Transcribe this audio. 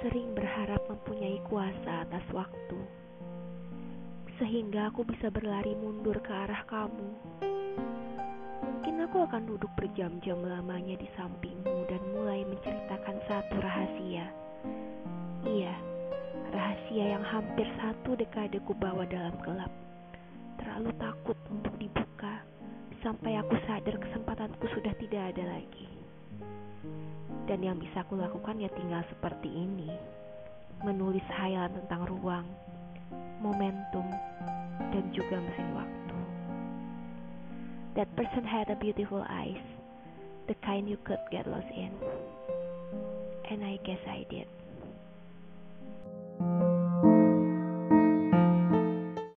sering berharap mempunyai kuasa atas waktu, sehingga aku bisa berlari mundur ke arah kamu. Mungkin aku akan duduk berjam-jam lamanya di sampingmu dan mulai menceritakan satu rahasia. Iya, rahasia yang hampir satu dekade ku bawa dalam gelap. Terlalu takut untuk dibuka, sampai aku sadar kesempatanku Dan yang bisa aku lakukan ya tinggal seperti ini. Menulis hayalan tentang ruang, momentum, dan juga mesin waktu. That person had a beautiful eyes, the kind you could get lost in. And I guess I did.